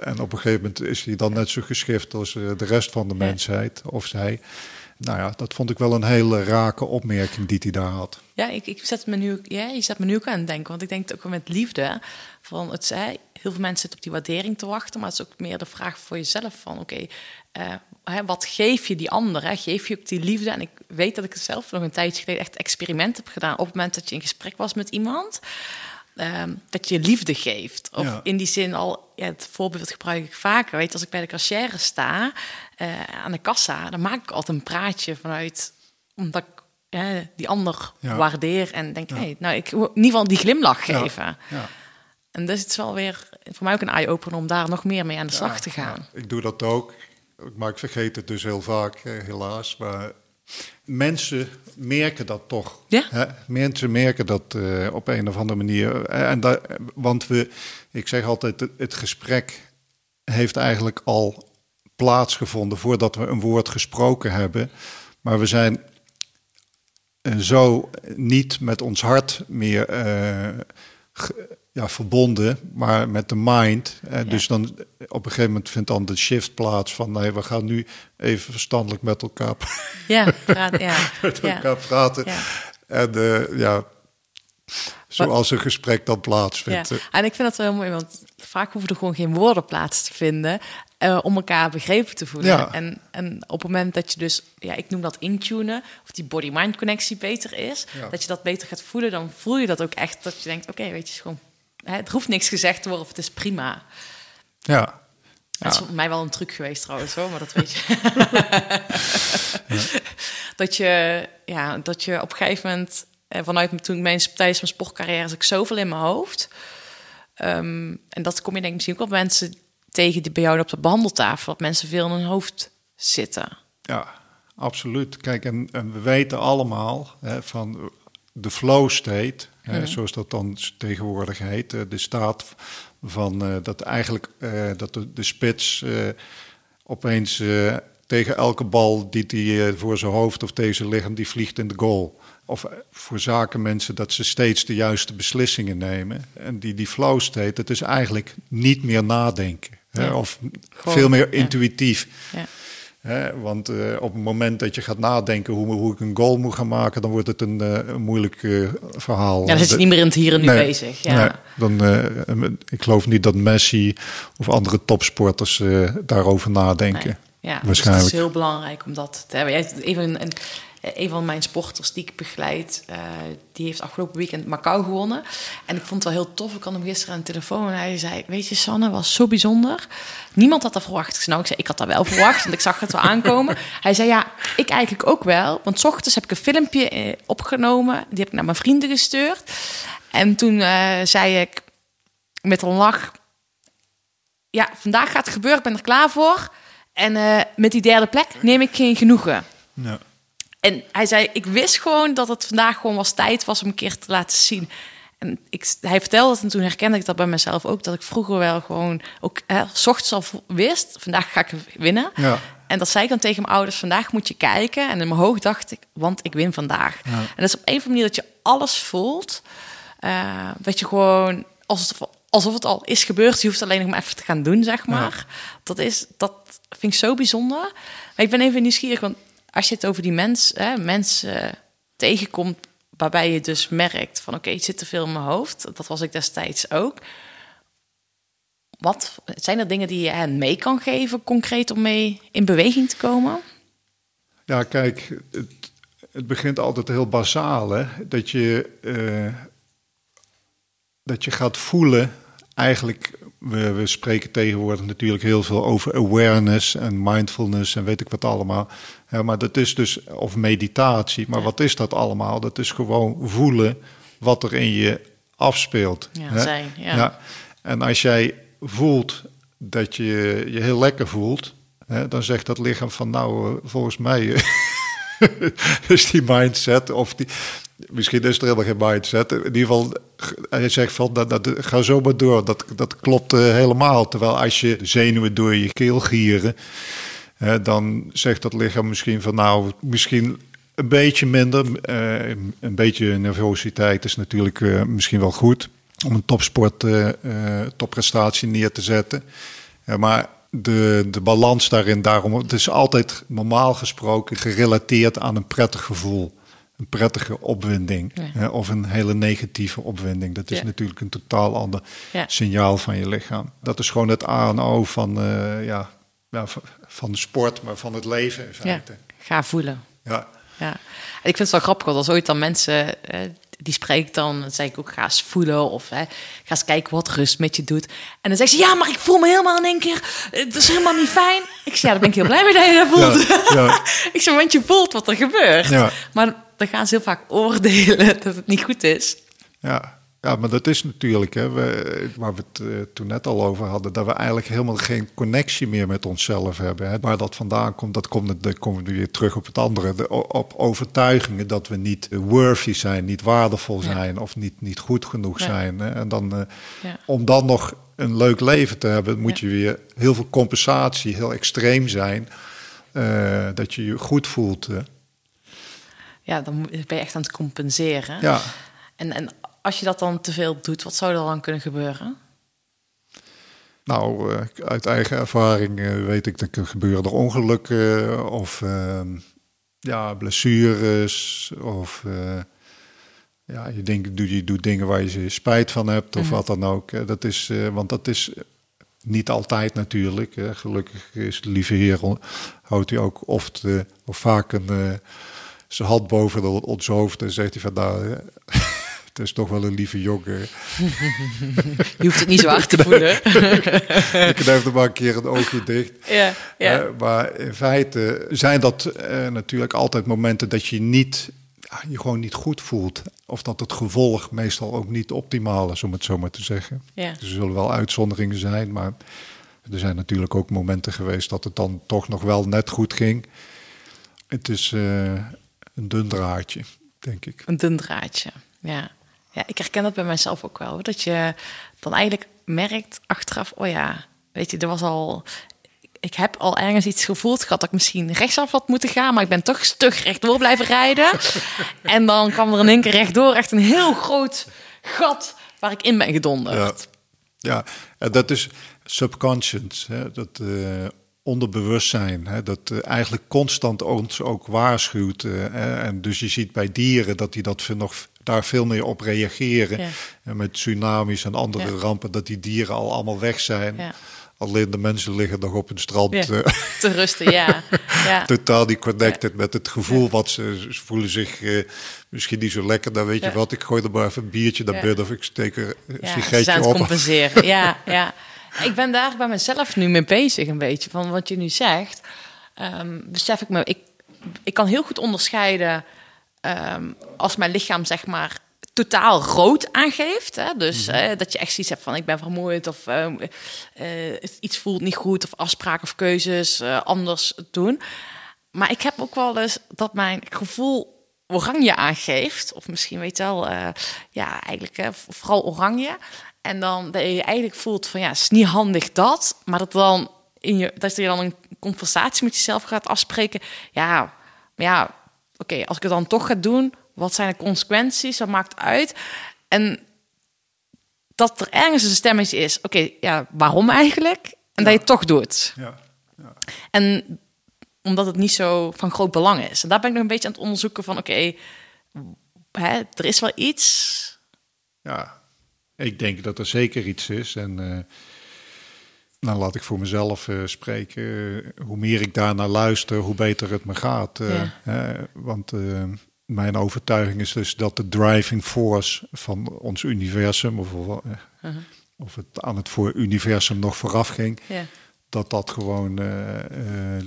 en op een gegeven moment is hij dan net zo geschift als eh, de rest van de mensheid. Of zij. Nou ja, dat vond ik wel een hele rake opmerking die hij daar had. Ja, ik, ik zet me nu, ja, je zet me nu ook aan het denken. Want ik denk ook wel met liefde. Van het, hè, heel veel mensen zitten op die waardering te wachten. Maar het is ook meer de vraag voor jezelf van... Oké, eh, wat geef je die ander? Hè? Geef je ook die liefde? En ik weet dat ik het zelf nog een tijdje geleden echt experiment heb gedaan. Op het moment dat je in gesprek was met iemand... ehm, dat je liefde geeft. Of Ja. in die zin al, ja, het voorbeeld gebruik ik vaker. Weet, als ik bij de cashier sta, eh, aan de kassa, dan maak ik altijd een praatje vanuit, omdat ik die ander Ja. waardeer en denk, hey, nou, ik wil in ieder geval die glimlach geven. Ja. En dus het is wel weer voor mij ook een eye-opener om daar nog meer mee aan de slag te gaan. ja, ik doe dat ook. Maar ik vergeet het dus heel vaak, helaas. Maar mensen merken dat toch. Ja. Hè? Mensen merken dat eh, op een of andere manier. Eh, En want we, ik zeg altijd, het, het gesprek heeft eigenlijk al plaatsgevonden voordat we een woord gesproken hebben. Maar we zijn eh, zo niet met ons hart meer ge- ja, verbonden, maar met de mind. Eh, Dus dan op een gegeven moment vindt dan de shift plaats van nee, we gaan nu even verstandelijk met elkaar, [LAUGHS] Ja, praat, ja, [LAUGHS] met ja. elkaar praten. Ja. En eh, ja, zoals een gesprek dan plaatsvindt. eh. en ik vind dat wel heel mooi, want vaak hoeven er gewoon geen woorden plaats te vinden om elkaar begrepen te voelen. Ja. En, en op het moment dat je dus, ja, ik noem dat intunen, of die body-mind connectie beter is, Ja. dat je dat beter gaat voelen, dan voel je dat ook echt, dat je denkt, oké, weet je, het is gewoon, hè, het hoeft niks gezegd te worden of het is prima. Ja. Dat is voor mij wel een truc geweest trouwens hoor, maar dat weet je. [LAUGHS] Dat je, ja, dat je op een gegeven moment, eh, vanuit toen ik mijn, tijdens mijn sportcarrière, zat ik zoveel in mijn hoofd. Ehm, en dat kom je denk ik misschien ook wel mensen tegen die bij jou op de behandeltafel, dat mensen veel in hun hoofd zitten. Ja, absoluut. Kijk, en, en we weten allemaal hè, van de flow state, hè, zoals dat dan tegenwoordig heet, eh, de staat van eh, dat eigenlijk eh, dat de, de spits opeens tegen elke bal die hij voor zijn hoofd of tegen zijn lichaam, die vliegt in de goal. Of voor zakenmensen dat ze steeds de juiste beslissingen nemen. En die, die flow state, dat is eigenlijk niet meer nadenken. Hè? Ja. Of veel meer ja. intuïtief. Ja. Want eh, op het moment dat je gaat nadenken hoe, hoe ik een goal moet gaan maken, dan wordt het een, eh, een moeilijk eh, verhaal. Ja, dan zit je niet meer in het hier en nu Nee, bezig. Ja. nee, dan, ik geloof niet dat Messi of andere topsporters daarover nadenken. Nee. Ja, dus Waarschijnlijk. het is heel belangrijk om dat te hebben. Jij- Even een, een, een van mijn sporters die ik begeleid, eh, die heeft afgelopen weekend Macau gewonnen. En ik vond het wel heel tof. Ik had hem gisteren aan de telefoon en hij zei: Weet je, Sanne, was zo bijzonder. Niemand had dat verwacht. Ik zei, nou, ik zei, ik had dat wel verwacht, want ik zag het wel aankomen. [LAUGHS] Hij zei: Ja, ik eigenlijk ook wel. Want 's ochtends heb ik een filmpje eh, opgenomen. Die heb ik naar mijn vrienden gestuurd. En toen eh, zei ik met een lach: ja, vandaag gaat het gebeuren, ik ben er klaar voor. En eh, met die derde plek neem ik geen genoegen. Ja. En hij zei, ik wist gewoon dat het vandaag gewoon was tijd was om een keer te laten zien. En ik, hij vertelde het en toen herkende ik dat bij mezelf ook. Dat ik vroeger wel gewoon, ook 's ochtends al wist, vandaag ga ik winnen. Ja. En dat zei ik dan tegen mijn ouders, vandaag moet je kijken. En in mijn hoofd dacht ik, want ik win vandaag. En dat is op een of andere manier dat je alles voelt. eh, dat je gewoon, alsof, alsof het al is gebeurd. Je hoeft alleen nog maar even te gaan doen, zeg maar. Dat, is, dat vind ik zo bijzonder. Maar ik ben even nieuwsgierig, want als je het over die mens, hè, mensen eh, tegenkomt... waarbij je dus merkt van, oké, het zit te veel in mijn hoofd. Dat was ik destijds ook. Wat zijn er dingen die je hen mee kan geven, concreet, om mee in beweging te komen? Ja, kijk, het, het begint altijd heel basaal, hè? Dat je, eh, dat je gaat voelen. Eigenlijk, we, we spreken tegenwoordig natuurlijk heel veel over awareness en mindfulness en weet ik wat allemaal. Ja, maar dat is dus, of meditatie, maar Ja. wat is dat allemaal? Dat is gewoon voelen wat er in je afspeelt. Ja, hè? zijn, ja. En als jij voelt dat je je heel lekker voelt, hè, dan zegt dat lichaam van nou, eh, volgens mij eh, [LAUGHS] is die mindset, of die, misschien is er helemaal geen mindset. In ieder geval, hij zegt van dat, dat, ga zo maar door, dat, dat klopt eh, helemaal. Terwijl als je zenuwen door je keel gieren, hè, dan zegt dat lichaam misschien van nou, misschien een beetje minder. eh, een beetje nervositeit is natuurlijk eh, misschien wel goed om een topsport eh, topprestatie neer te zetten. Maar de, de balans daarin, daarom, het is altijd normaal gesproken gerelateerd aan een prettig gevoel. Een prettige opwinding Ja. hè, of een hele negatieve opwinding. Dat is Ja. natuurlijk een totaal ander Ja. signaal van je lichaam. Dat is gewoon het A en O van, ja, ja, van- de sport, maar van het leven in Ja, feite. ga voelen. Ja. Ja. Ik vind het wel grappig, want als ooit dan mensen, eh, die spreekt dan, dan zeg ik ook, ga eens voelen of hè, ga eens kijken wat rust met je doet. En dan zegt ze, ja, maar ik voel me helemaal in één keer, het is helemaal niet fijn. Ik zeg, ja, daar ben ik heel blij mee dat je dat voelt. Ja, ja. [LAUGHS] ik zeg, want je voelt wat er gebeurt. Maar dan gaan ze heel vaak oordelen [LAUGHS] dat het niet goed is. Ja, ja maar dat is natuurlijk, hè, we, waar we het eh, toen net al over hadden, dat we eigenlijk helemaal geen connectie meer met onszelf hebben. Hè. Waar dat vandaan komt, dat komt, dan komen we weer terug op het andere. De, op overtuigingen dat we niet worthy zijn, niet waardevol Ja. zijn of niet, niet goed genoeg Ja. zijn. Hè. En dan, eh, Ja. om dan nog een leuk leven te hebben, moet je weer heel veel compensatie, heel extreem zijn. eh, dat je je goed voelt. Ja, dan ben je echt aan het compenseren. Ja. En, en als je dat dan te veel doet, wat zou er dan kunnen gebeuren? Nou, eh, uit eigen ervaring eh, weet ik dat er gebeuren er ongelukken of ehm, ja, blessures of eh, ja, je, denkt, je doet dingen waar je spijt van hebt of wat dan ook. Dat is, want dat is niet altijd natuurlijk. hè. Gelukkig is de lieve Heer houdt hij ook oft of vaak een, zijn hand boven ons hoofd en zegt hij van nou, het is toch wel een lieve jongen. [LAUGHS] Je hoeft het niet zo hard te voelen. [LAUGHS] Ik knijp er maar een keer een oogje dicht. ja, ja. Eh, maar in feite zijn dat eh, natuurlijk altijd momenten dat je niet, je gewoon niet goed voelt. Of dat het gevolg meestal ook niet optimaal is, om het zo maar te zeggen. Ja. Er zullen wel uitzonderingen zijn, maar er zijn natuurlijk ook momenten geweest dat het dan toch nog wel net goed ging. Het is eh, een dun draadje, denk ik. Een dun draadje. Ja. Ja, ik herken dat bij mezelf ook wel. Dat je dan eigenlijk merkt achteraf, oh ja, weet je, er was al. ik heb al ergens iets gevoeld gehad dat ik misschien rechtsaf had moeten gaan, maar ik ben toch stug rechtdoor blijven rijden. [LAUGHS] en dan kwam er in één keer rechtdoor echt een heel groot gat waar ik in ben gedonderd. Ja, en dat is subconscious, hè, dat eh, onderbewustzijn, hè, dat eh, eigenlijk constant ons ook waarschuwt. eh, hè, en dus je ziet bij dieren dat die dat nog daar veel meer op reageren. Ja. En met tsunamis en andere Ja. rampen, dat die dieren al allemaal weg zijn. Ja. Alleen de mensen liggen nog op een strand. Ja. eh, [LAUGHS] Te rusten, ja. [LAUGHS] ja. totaal niet connected met het gevoel wat ze, ze voelen zich eh, misschien niet zo lekker. Dan weet je wat, ik gooi er maar even een biertje naar binnen of ik steek er een Ja, ze sigaretje op. compenseren. Ja, [LAUGHS] ja. Ik ben daar bij mezelf nu mee bezig, een beetje. Van wat je nu zegt, ehm, besef ik me... Ik, ik kan heel goed onderscheiden ehm, als mijn lichaam, zeg maar, totaal rood aangeeft. Hè? Dus eh, dat je echt zoiets hebt van, ik ben vermoeid... of ehm, eh, iets voelt niet goed... of afspraken of keuzes eh, anders doen. Maar ik heb ook wel eens dat mijn gevoel oranje aangeeft. Of misschien weet je wel, eh, ja, eigenlijk vooral oranje. En dan dat je eigenlijk voelt van ja, het is niet handig dat. Maar dat, dan in je, dat je dan een conversatie met jezelf gaat afspreken. Ja, maar ja, oké, als ik het dan toch ga doen, wat zijn de consequenties? Wat maakt uit? En dat er ergens een stemmetje is. Oké, ja, waarom eigenlijk? En dat je het toch doet. Ja. En omdat het niet zo van groot belang is. En daar ben ik nog een beetje aan het onderzoeken van... oké, hè, er is wel iets. Ja, ik denk dat er zeker iets is. En eh, nou laat ik voor mezelf eh, spreken. Eh, hoe meer ik daarnaar luister, hoe beter het me gaat. Eh, Ja. want mijn overtuiging is dus dat de driving force van ons universum... of, of het aan het voor universum nog vooraf ging... Ja, dat dat gewoon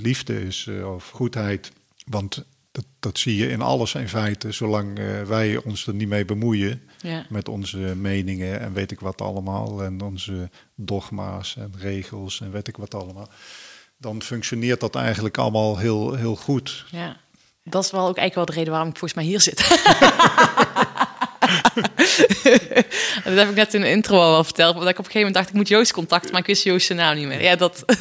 liefde is of goedheid. Want dat, dat zie je in alles in feite, zolang eh, wij ons er niet mee bemoeien ja, met onze meningen en weet ik wat allemaal en onze dogma's en regels en weet ik wat allemaal. Dan functioneert dat eigenlijk allemaal heel, heel goed. ja. Dat is wel ook eigenlijk wel de reden waarom ik volgens mij hier zit. [LAUGHS] dat heb ik net in de intro al wel verteld. Dat ik op een gegeven moment dacht, ik moet Joost contacten, maar ik wist Joost zijn naam niet meer. Ja, dat... [LAUGHS]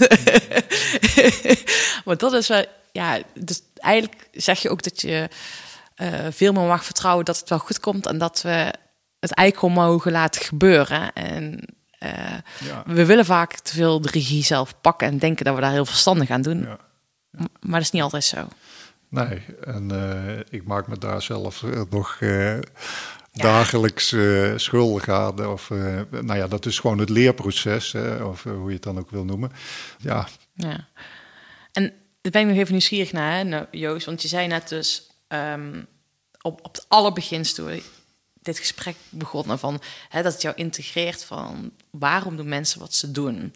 maar dat is wel... Ja, dus eigenlijk zeg je ook dat je eh, veel meer mag vertrouwen dat het wel goed komt. En dat we het eigenlijk gewoon mogen laten gebeuren. En eh, Ja. we willen vaak te veel de regie zelf pakken en denken dat we daar heel verstandig aan doen. Ja. Maar dat is niet altijd zo. Nee, en eh, ik maak me daar zelf nog dagelijks schuldig aan. Of, nou ja, dat is gewoon het leerproces, hè, of hoe je het dan ook wil noemen. Ja, Ja. Daar ben ik nog even nieuwsgierig naar, hè, nou, Joost. Want je zei net dus ehm, op, op het allerbeginst toen we dit gesprek begonnen van hè, dat het jou integreert van waarom doen mensen wat ze doen.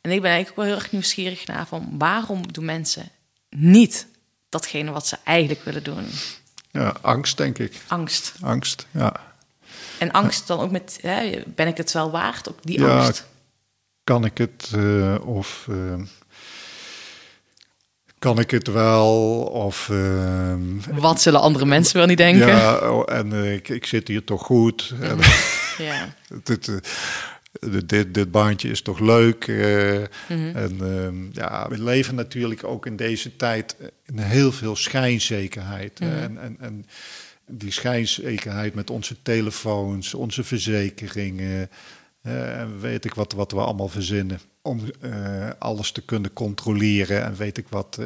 En ik ben eigenlijk ook wel heel erg nieuwsgierig naar van waarom doen mensen niet datgene wat ze eigenlijk willen doen. ja, angst denk ik. Angst. Angst, ja. En angst dan ook met, hè, ben ik het wel waard? Ook die Ja, angst. Kan ik het eh, of eh, kan ik het wel of ehm, Wat zullen andere mensen wel niet denken? ja oh, en eh, ik, ik zit hier toch goed ja. [LAUGHS] [LAUGHS] dit, eh, dit, dit, baantje is toch leuk eh, Mhm. en ehm, ja we leven natuurlijk ook in deze tijd in heel veel schijnzekerheid Mhm. en, en, en die schijnzekerheid met onze telefoons onze verzekeringen en weet ik wat, wat we allemaal verzinnen. Om eh, alles te kunnen controleren en weet ik wat.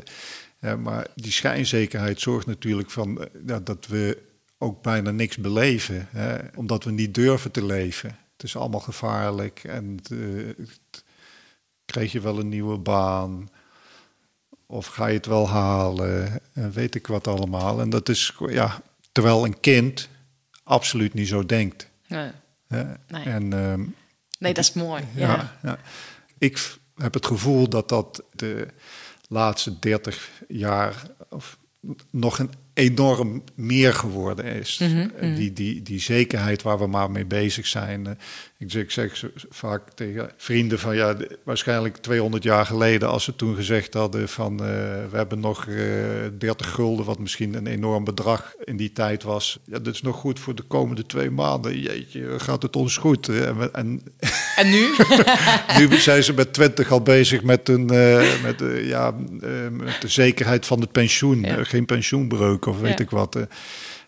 eh. Maar die schijnzekerheid zorgt natuurlijk van eh, ja, dat we ook bijna niks beleven. Hè, omdat we niet durven te leven. Het is allemaal gevaarlijk. En krijg je wel een nieuwe baan? Of ga je het wel halen? En weet ik wat allemaal. En dat is, ja, terwijl een kind absoluut niet zo denkt. Nee. Nee. En ehm, nee, dat is mooi. Ja. ja. Ja, Ik heb het gevoel dat dat de laatste 30 jaar of nog een enorm meer geworden is. Die, die, die zekerheid waar we maar mee bezig zijn. Eh, Ik zeg, ik zeg vaak tegen vrienden van ja, waarschijnlijk 200 jaar geleden, als ze toen gezegd hadden van eh, we hebben nog eh 30 gulden, wat misschien een enorm bedrag in die tijd was. Ja, dat is nog goed voor de komende twee maanden. Jeetje, gaat het ons goed? hè? En, en [LAUGHS] En nu? [LAUGHS] nu zijn ze met 20 al bezig met, een, eh, met, eh, ja, eh, met de zekerheid van het pensioen. Ja. Eh, geen pensioenbreuk of weet Ja. ik wat. eh.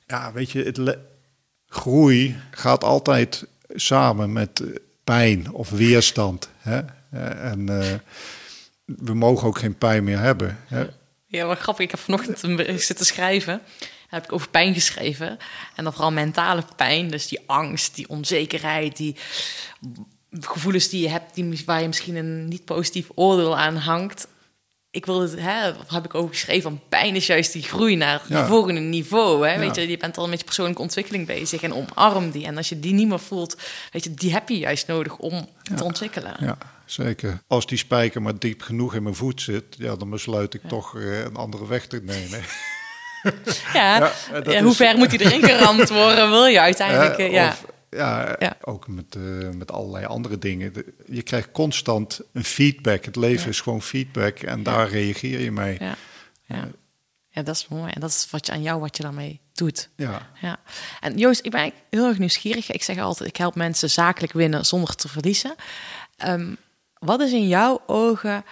ja, weet je, het groei gaat altijd samen met eh, pijn of weerstand. Hè? Eh, en we mogen ook geen pijn meer hebben. Hè? Ja, wat grappig. Ik heb vanochtend een bericht zitten schrijven. Daar heb ik over pijn geschreven. En dan vooral mentale pijn. Dus die angst, die onzekerheid, die gevoelens die je hebt... Die, waar je misschien een niet positief oordeel aan hangt. Ik wil het, hè, heb ik over geschreven? Van pijn is juist die groei naar Ja. volgende niveau. Hè? Ja. Weet je, je bent al met je persoonlijke ontwikkeling bezig en omarm die. En als je die niet meer voelt, weet je, die heb je juist nodig om te ontwikkelen. Ja, zeker. Als die spijker maar diep genoeg in mijn voet zit, ja, dan besluit ik toch eh, een andere weg te nemen. Ja, [LAUGHS] ja, hoe ver moet die erin geramd worden? Wil je uiteindelijk? [LAUGHS] Eh, ja. Of, ja, Ja. ook met, eh, met allerlei andere dingen. De- je krijgt constant een feedback. Het leven is gewoon feedback en daar reageer je mee. Ja, ja. ja, dat is mooi. En dat is wat je aan jou wat je daarmee doet. Ja. Ja. En Joost, ik ben eigenlijk heel erg nieuwsgierig. Ik zeg altijd, ik help mensen zakelijk winnen zonder te verliezen. Ehm, wat is in jouw ogen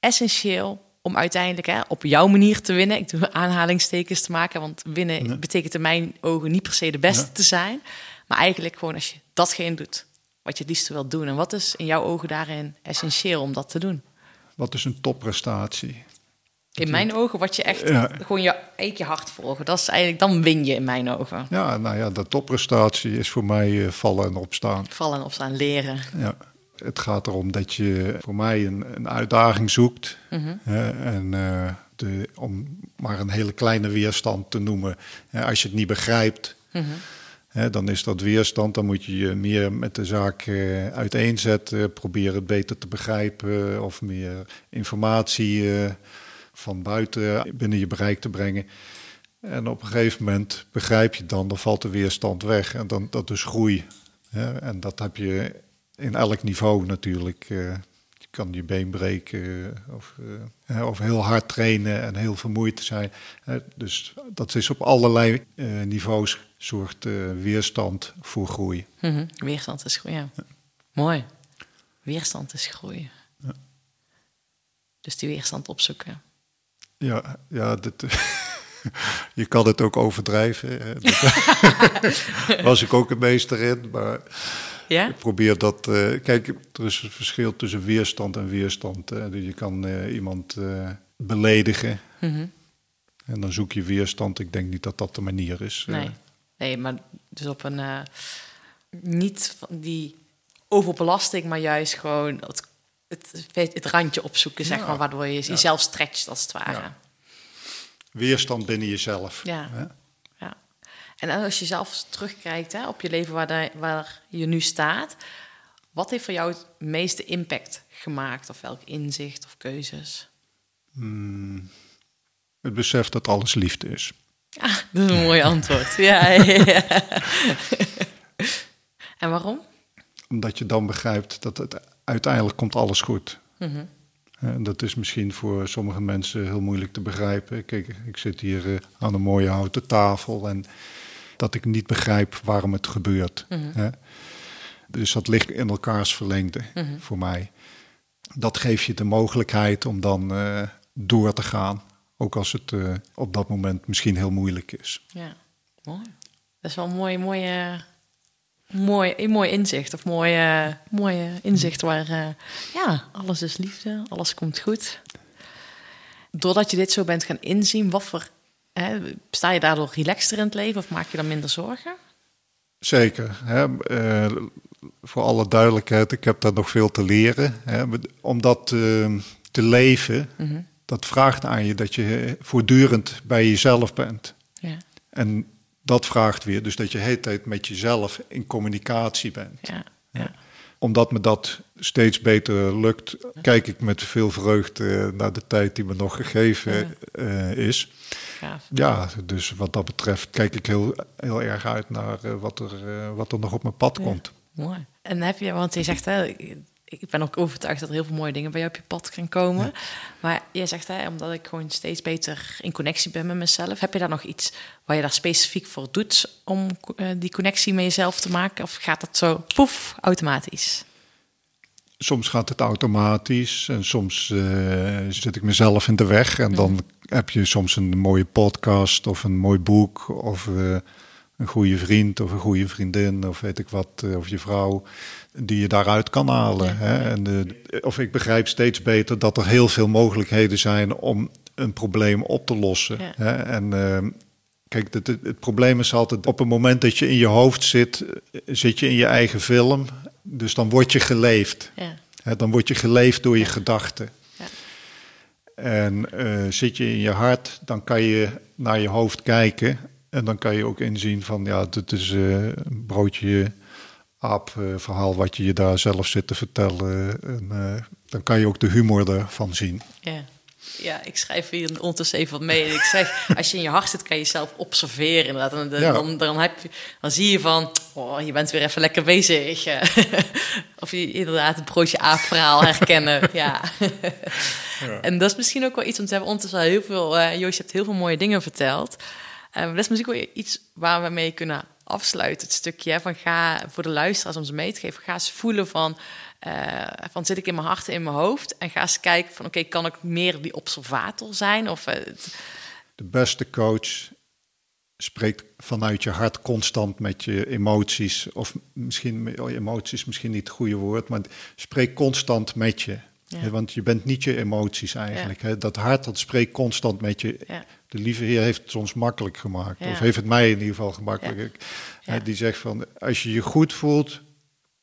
essentieel om uiteindelijk hè, op jouw manier te winnen? Ik doe aanhalingstekens te maken, want winnen betekent in mijn ogen niet per se de beste te zijn. Maar eigenlijk gewoon als je datgene doet wat je het liefste wilt doen. En wat is in jouw ogen daarin essentieel om dat te doen? Wat is een topprestatie? In mijn ogen, wat je echt Ja. gewoon je, eigenlijk je hart volgen. Dat is eigenlijk, dan win je in mijn ogen. Ja, nou ja, de topprestatie is voor mij eh, vallen en opstaan. Vallen en opstaan, leren. Ja. Het gaat erom dat je voor mij een, een uitdaging zoekt. hè, en eh, de, om maar een hele kleine weerstand te noemen. Als je het niet begrijpt, dan is dat weerstand. Dan moet je je meer met de zaak eh, uiteenzetten. Proberen het beter te begrijpen. Of meer informatie eh, van buiten binnen je bereik te brengen. En op een gegeven moment begrijp je dan, dan valt de weerstand weg. En dan, dat is groei. En dat heb je in elk niveau natuurlijk. je kan je been breken of, eh, of heel hard trainen en heel vermoeid zijn. Dus dat is op allerlei eh, niveaus soort eh, weerstand voor groei. Mhm. Weerstand is groei, ja. Mooi. Weerstand is groei. Dus die weerstand opzoeken. Ja, ja [LAUGHS] je kan het ook overdrijven. [LAUGHS] Dat was ik ook een meester in, maar... Ja? Ik probeer dat. eh, kijk, er is een verschil tussen weerstand en weerstand. hè. Dus je kan eh, iemand eh, beledigen. Mhm. En dan zoek je weerstand. Ik denk niet dat dat de manier is. Nee. Nee, maar dus op een... niet van die overbelasting, maar juist gewoon het, het, het randje opzoeken, zeg Ja. maar, waardoor je jezelf stretcht, als het ware. Ja. Weerstand binnen jezelf. Ja. hè. En als je zelf terugkijkt hè, op je leven waar, de- waar je nu staat, wat heeft voor jou het meeste impact gemaakt? Of welk inzicht of keuzes? Hmm. Het besef dat alles liefde is. Ah, [LAUGHS] dat is een mooi antwoord. [LAUGHS] Ja, ja, ja. [LAUGHS] En waarom? Omdat je dan begrijpt dat het uiteindelijk komt alles goed. En dat is misschien voor sommige mensen heel moeilijk te begrijpen. Kijk, ik zit hier eh, aan een mooie houten tafel en dat ik niet begrijp waarom het gebeurt. hè. Dus dat ligt in elkaars verlengde voor mij. Dat geeft je de mogelijkheid om dan eh, door te gaan. Ook als het eh, op dat moment misschien heel moeilijk is. Ja, mooi. Dat is wel een mooi, mooie, mooi, mooi inzicht. Of mooi, eh, mooie inzicht waar, eh, ja, alles is liefde, alles komt goed. Doordat je dit zo bent gaan inzien, wat voor, sta je daardoor relaxter in het leven of maak je dan minder zorgen? Zeker. Hè? eh, voor alle duidelijkheid, ik heb daar nog veel te leren. Hè? Om dat eh, te leven, dat vraagt aan je dat je voortdurend bij jezelf bent. Ja, En dat vraagt weer dus dat je de hele tijd met jezelf in communicatie bent. ja, ja. Omdat me dat steeds beter lukt, kijk ik met veel vreugde naar de tijd die me nog gegeven eh, is. Ja, dus wat dat betreft kijk ik heel, heel erg uit naar eh, wat, er, eh, wat er nog op mijn pad komt. Mooi. En heb je, want je zegt, hè, ik- ben ook overtuigd dat er heel veel mooie dingen bij jou op je pad gaan komen. Maar je zegt, hè, omdat ik gewoon steeds beter in connectie ben met mezelf, heb je daar nog iets waar je daar specifiek voor doet om eh, die connectie met jezelf te maken? Of gaat dat zo poef, automatisch? Soms gaat het automatisch en soms eh, zit ik mezelf in de weg. En dan heb je soms een mooie podcast of een mooi boek of eh, een goede vriend of een goede vriendin of weet ik wat, eh, of je vrouw, die je daaruit kan halen. Hè? En, of ik begrijp steeds beter dat er heel veel mogelijkheden zijn om een probleem op te lossen. Ja. Hè? En eh, kijk, het, het, het probleem is altijd op het moment dat je in je hoofd zit, eh, zit je in je eigen film. Dus dan word je geleefd. Ja. Hè, dan word je geleefd door je gedachten. En eh, zit je in je hart, dan kan je naar je hoofd kijken. En dan kan je ook inzien van, ja, dit is eh, een broodje aap eh, verhaal wat je je daar zelf zit te vertellen. En, eh, dan kan je ook de humor ervan zien. Ja. Ja, ik schrijf hier ondertussen even wat mee. Ik zeg, [LAUGHS] als je in je hart zit, kan je jezelf observeren. Inderdaad. En dan, Ja. dan, dan, heb je, dan zie je van, oh, je bent weer even lekker bezig. [LAUGHS] of je inderdaad het broodje aap-verhaal herkennen. [LAUGHS] ja. En dat is misschien ook wel iets, want we hebben ondertussen al heel veel... eh Joost, je hebt heel veel mooie dingen verteld. Eh, dat is misschien wel iets waar we mee kunnen afsluiten. Het stukje van ga voor de luisteraars om ze mee te geven. Ga eens voelen van, eh, van zit ik in mijn hart en in mijn hoofd? En ga eens kijken van oké, kan ik meer die observator zijn? Of, eh, De beste coach spreekt vanuit je hart constant met je emoties. Of misschien, oh, emoties misschien niet het goede woord, maar spreek constant met je. Ja. Want je bent niet je emoties eigenlijk. Hè. Dat hart, dat spreekt constant met je. Ja. De lieve Heer heeft het ons makkelijk gemaakt. Of heeft het mij in ieder geval gemakkelijk. Hè, Die zegt van, als je je goed voelt,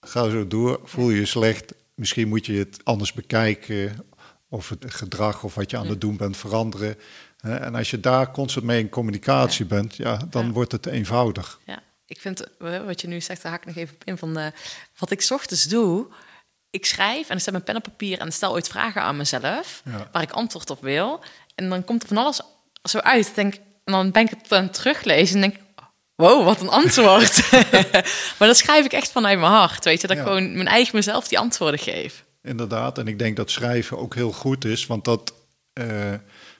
ga zo door. Voel je je slecht, misschien moet je het anders bekijken. Of het gedrag of wat je aan het doen bent veranderen. En als je daar constant mee in communicatie bent, ja, dan Ja. wordt het eenvoudig. Ja, ik vind wat je nu zegt, daar haak ik nog even op in. Van, eh, wat ik ochtends doe, ik schrijf en ik zet mijn pen op papier en stel ooit vragen aan mezelf Ja. waar ik antwoord op wil. En dan komt er van alles zo uit. Denk, en dan ben ik het aan het teruglezen en denk ik, wow, wat een antwoord. [LAUGHS] maar dat schrijf ik echt vanuit mijn hart, weet je. Dat ik gewoon mijn eigen mezelf die antwoorden geef. Inderdaad, en ik denk dat schrijven ook heel goed is, want dat eh,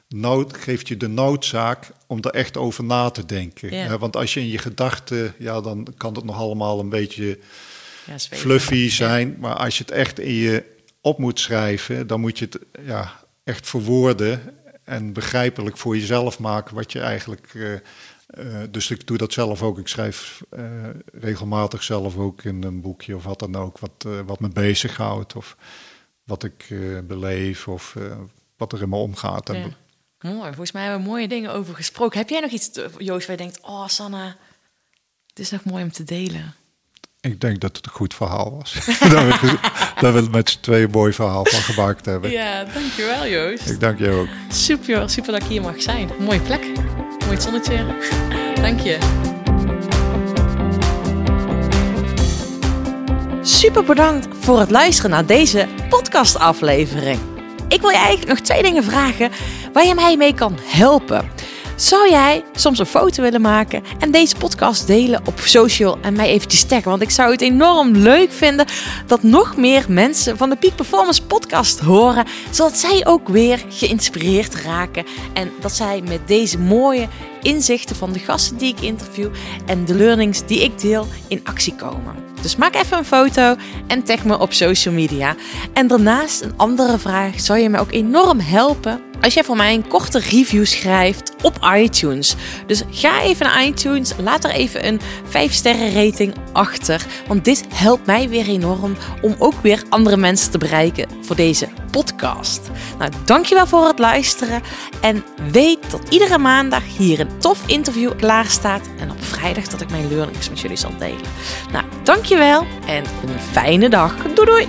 nood, geeft je de noodzaak om er echt over na te denken. Ja. Want als je in je gedachten, ja, dan kan het nog allemaal een beetje Ja, fluffy zijn, maar als je het echt in je op moet schrijven, dan moet je het ja, echt verwoorden en begrijpelijk voor jezelf maken wat je eigenlijk. eh, eh, dus ik doe dat zelf ook. Ik schrijf eh, regelmatig zelf ook in een boekje of wat dan ook, wat, wat me bezighoudt of wat ik beleef of wat er in me omgaat. Ja. Mooi, volgens mij hebben we mooie dingen over gesproken. Heb jij nog iets, Joost, waar je denkt, oh Sanne, dit is nog mooi om te delen? Ik denk dat het een goed verhaal was. [LAUGHS] dat, we, dat we het met z'n tweeën een mooi verhaal van gemaakt hebben. Ja, dankjewel Joost. Ik dank je ook. Super, super dat ik hier mag zijn. Mooie plek. Mooi het zonnetje. [LAUGHS] Dank je. Super bedankt voor het luisteren naar deze podcastaflevering. Ik wil je eigenlijk nog twee dingen vragen waar je mij mee kan helpen. Zou jij soms een foto willen maken en deze podcast delen op social en mij eventjes taggen? Want ik zou het enorm leuk vinden dat nog meer mensen van de Peak Performance podcast horen, zodat zij ook weer geïnspireerd raken en dat zij met deze mooie inzichten van de gasten die ik interview en de learnings die ik deel in actie komen. Dus maak even een foto en tag me op social media. En daarnaast een andere vraag zou je mij ook enorm helpen als jij voor mij een korte review schrijft op iTunes. Dus ga even naar iTunes, laat er even een 5 sterren rating achter, want dit helpt mij weer enorm om ook weer andere mensen te bereiken voor deze podcast. Nou, dankjewel voor het luisteren en weet dat iedere maandag hier een tof interview klaar staat en op vrijdag dat ik mijn learnings met jullie zal delen. Nou, dankjewel en een fijne dag. Doei doei!